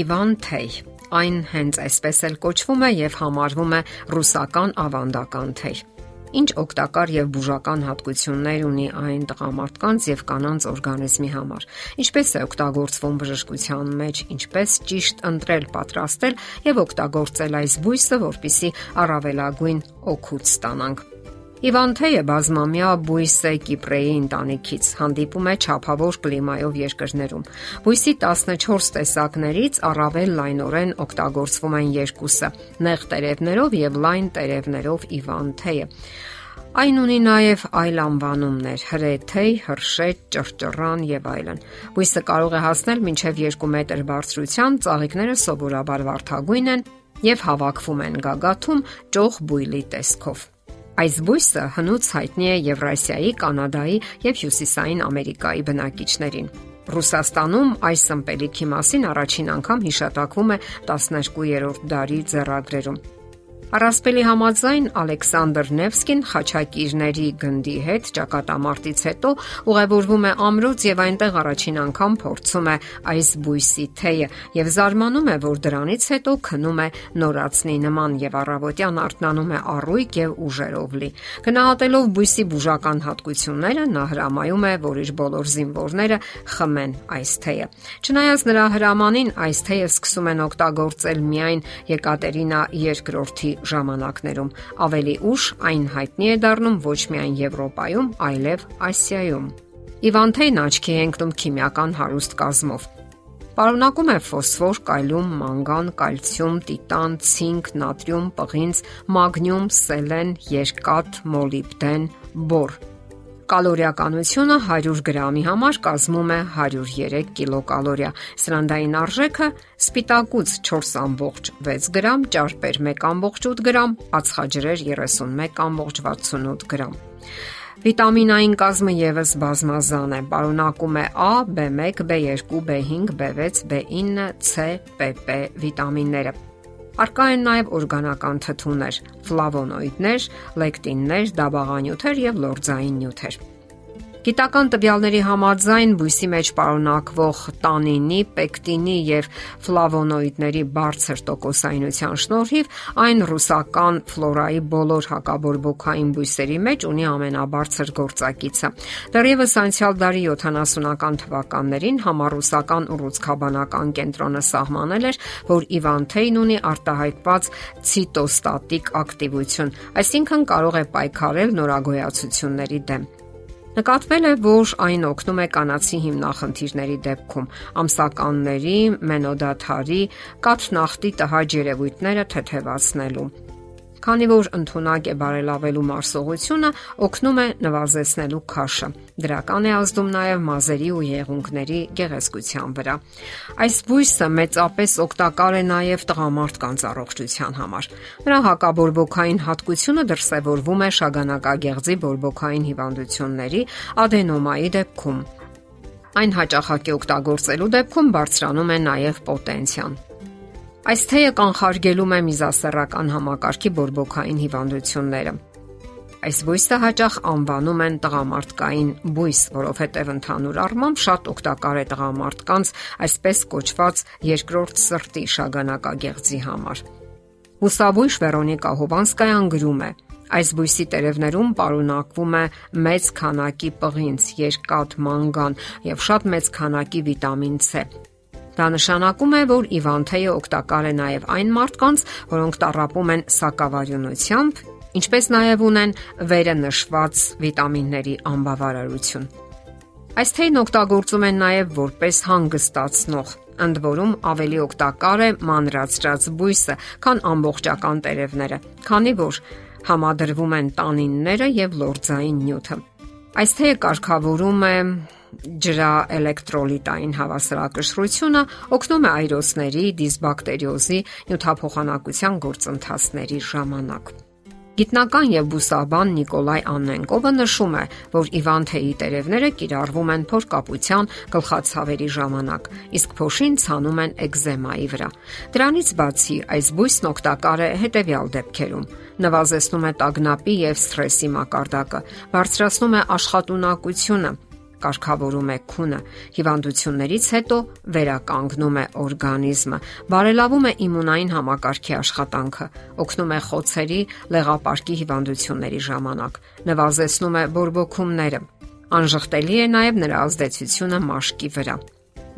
Իվան թեյ։ Այն հենց այսպես էլ կոչվում է եւ համարվում է ռուսական ավանդական թեյ։ Ինչ օգտակար եւ բուժական հատկություններ ունի այն տղամարդկանց եւ կանանց օրգանիզմի համար։ Ինչպես է օգտագործվում բժշկության մեջ, ինչպես ճիշտ ընտրել, պատրաստել եւ օգտագործել այս բույսը, որpիսի առավելագույն օգուտ ստանանք։ Իվանթեյը բազմամյա բույս է Կիպրեի ընտանիքից, հանդիպում է ճափավոր կլիմայով երկրներում։ Բույսի 14 տեսակներից առավել լայնորեն օգտագործվում են երկուսը՝ նեղ տերևներով եւ լայն տերևներով Իվանթեյը։ Այն ունի նաև այլ անվանումներ՝ հրեթեյ, հրշեջ, ճռճռան եւ այլն։ Բույսը կարող է հասնել մինչև 2 մետր բարձրության, ծաղիկները սովորաբար վարդագույն են եւ հավաքվում են գագաթում ճոխ բույլի տեսքով։ Այս բույսը հնուց հայտնի է Եվրասիայի, Կանադայի եւ Հյուսիսային Ամերիկայի բնակիչներին։ Ռուսաստանում այս ըմպելիքի մասին առաջին անգամ հիշատակվում է 12-րդ դարի ձեռագրերում։ Առասպելի համաձայն Ալեքսանդր Նևսկին խաչակիրների գնդի հետ ճակատամարտից հետո ուղևորվում է ամրոց եւ այնտեղ առաջին անգամ փորձում է այս բույսի թեյը եւ զարմանում է, որ դրանից հետո քնում է նորածնի նման եւ առավոտյան արթնանում է առույգ եւ ուժերով լի։ Գնահատելով բույսի բուժական հատկությունները նա հրամայում է, որ իր բոլոր զինվորները խմեն այս թեյը։ Չնայած նրա հրամանին այս թեյը սկսում են օգտագործել միայն Եկատերինա II ժամանակներում։ Ավելի ուշ այն հայտնի է դառնում ոչ միայն Եվրոպայում, այլև Ասիայում։ Իվանթեյն աչքի է ընկնում քիմիական հարուստ կազմով։ Պարունակում է ֆոսֆոր, կալիում, մանգան, կալցիում, տիտան, ցինկ, նատրիում, պղինձ, մագնիում, սելեն, երկաթ, մոլիբդեն, բոր Կալորիականությունը 100 գրամի համար կազմում է 103 կիլոկալորիա։ Սրանդային արժեքը սպիտակուց 4.6 գրամ, ճարպեր 1.8 գրամ, ածխաջրեր 31.68 գրամ։ Վիտամինային կազմը եւս բազմազան է։ Պարունակում է A, B1, B2, B5, B6, B9, C, PP վիտամինները Արկա են նաև օրգանական թթուներ, ֆլավոնոիդներ, լեկտիններ, դաբաղանյութեր եւ լորձային նյութեր։ Գիտական տվյալների համաձայն բույսի մեջ պարունակվող տանինի, պեկտինի եւ ֆլավոնոիդների բարձր տոկոսայնության շնորհիվ այն ռուսական ֆլորայի բոլոր հակաբորբոքային բույսերի մեջ ունի ամենաբարձր գործակիցը։ Դեռևս անցյալ դարի 70-ական թվականներին համառուսական ուռուցքաբանական կենտրոնը սահմանել էր, որ Իվանթեյն ունի արտահայտված ցիտոստատիկ ակտիվություն, այսինքն կարող է պայքարել նորագոյացությունների դեմ։ Նկատվել է, որ այն օգնում է կանացի հիմնախնդիրների դեպքում, ամսականների, մենոդաթարի, կաթնախտի տհաճ երևույթները թեթևացնելու Քանի որ ընդունակ է բարելավելու մարսողությունը, օգնում է նվազեցնելու քաշը։ Դրական է ազդում նաև մազերի ու եղունգների գեղեցկության վրա։ Այս բույսը մեծապես օգտակար է նաև տղամարդկանց առողջության համար։ Նրա հակաբորբոքային հատկությունը դրսևորվում է շագանակագեղձի բորբոքային հիվանդությունների ադենոմայի դեպքում։ Այն հաճախակի օգտագործելու դեպքում բարձրանում է նաև պոտենցիան։ Այս թեյը կանխարգելում է միզասեռական համակարգի բորբոքային հիվանդությունները։ Այս բույսը հաճախ անվանում են տղամարդկային բույս, որովհետև ընդհանուր առմամբ շատ օգտակար է տղամարդկանց այսպես կոչված երկրորդ սրտի շագանակագեղձի համար։ Ուսաբույժ Վերոնիկա Հովանսկայան գրում է. Այս բույսի տերևներում պարունակվում է մեծ քանակի պղինձ, երկաթ, մանգան եւ շատ մեծ քանակի վիտամին C, Դա նշանակում է, որ Իվանթեյը օգտակար է նաև այն մարդկանց, որոնք տարապում են սակավարյունությամբ, ինչպես նաև ունեն վերը նշված վիտամինների անբավարարություն։ Այս թեյն օգտագործում են նաև որպես հանգստացնող, ընդ որում ավելի օգտակար է մանրացրած բույսը, քան ամբողջական տերևները, քանի որ համադրվում են տանինները եւ լորձային նյութը։ Այս թեյը կարգավորում է ջրաէլեկտրոլիտային հավասարակշռությունը օգնում է այրոցների, դիսբակտերիոզի, նյութափոխանակության գործընթացների ժամանակ։ Գիտնական եւ բուսաբան Նիկոլայ Աննենկովը նշում է, որ Իվանթեի տերևները կիրառվում են փորկապության գլխացավերի ժամանակ, իսկ փոշին ցանում են էկզեմայի վրա։ Դրանից բացի այս բույսն օգտակար է հետեւյալ դեպքերում նվազեցնում է տագնապի եւ սթրեսի մակարդակը, բարձրացնում է աշխատունակությունը, կարգավորում է քունը, հիվանդություններից հետո վերականգնում է օրգանիզմը, բարելավում է իմունային համակարգի աշխատանքը, օգնում է խոցերի, լեղապարկի հիվանդությունների ժամանակ, նվազեցնում է բորբոքումները։ Անժխտելի է նաև նրա ազդեցությունը մաշկի վրա։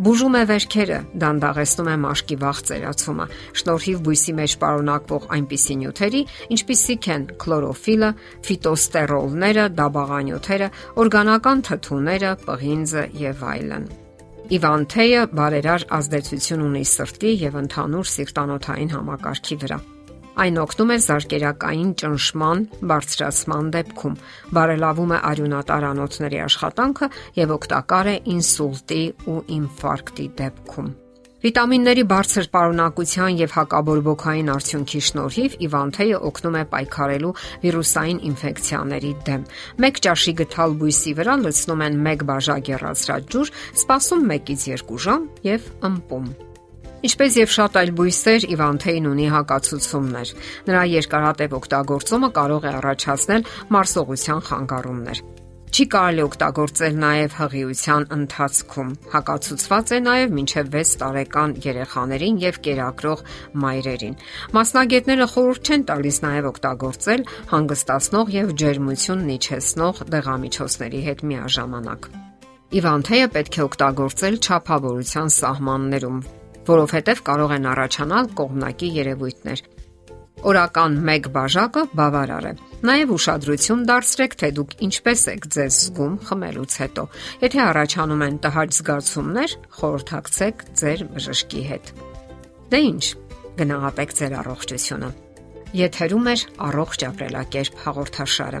Բուժում է վերքերը, դանդաղեցնում է մաշկի վաղ ծերացումը, շնորհիվ բույսի մեջ պարունակվող այնպիսի նյութերի, ինչպիսիք են քլորոֆիլը, ֆիտոստերոլները, դաբաղանյութերը, օրգանական թթուները, պղինձը եւ այլն։ Իվանթեյը բարերար ազդեցություն ունի սրտի եւ ընդհանուր սիրտանոթային համակարգի վրա։ Այն օգնում է զարկերակային ճնշման բարձրացման դեպքում, բարելավում է արյունատար անոթների աշխատանքը եւ օգտակար է ինսուլտի ու ինֆարկտի դեպքում։ Վիտամինների բարձր պարունակության եւ հակաբորբոքային արդյունքի շնորհիվ Իվանթեյը օգնում է պայքարելու վիրուսային ինֆեկցիաների դեմ։ Մեկ ճաշի գթալ բույսի վրա լցնում են 1 բաժակ երազրած ջուր, սպասում 1-ից 2 ժամ եւ ըմպում։ Ինչպես եւ շատ այլ բույսեր, Իվանթեին ունի հակացուցումներ։ Նրա երկարատև օգտագործումը կարող է առաջացնել մարսողության խանգարումներ։ Չի կարելի օգտագործել նաև հղիության ընթացքում։ Հակացուցված է նաև մինչև 6 տարեկան երեխաներին եւ կերակրող մայրերին։ Մասնագետները խորհուրդ չեն տալիս նաև օգտագործել հանգստացնող եւ ջերմություն իջեցնող դեղամիջոցների հետ միաժամանակ։ Իվանթեյը պետք է օգտագործել ճափավորության սահմաններում, որովհետև կարող են առաջանալ կողմնակի երևույթներ։ Օրական 1 բաժակը բավարար է։ Նաև ուշադրություն դարձրեք, թե դուք ինչպես եք ձեզ զգում խմելուց հետո։ Եթե առաջանում են տհաճ զգացումներ, խորհրդակցեք ձեր բժշկի հետ։ Դե ի՞նչ, գնահատեք ձեր առողջությունը։ Եթերում է առողջ ապրելակերպ հաղորդաշարը։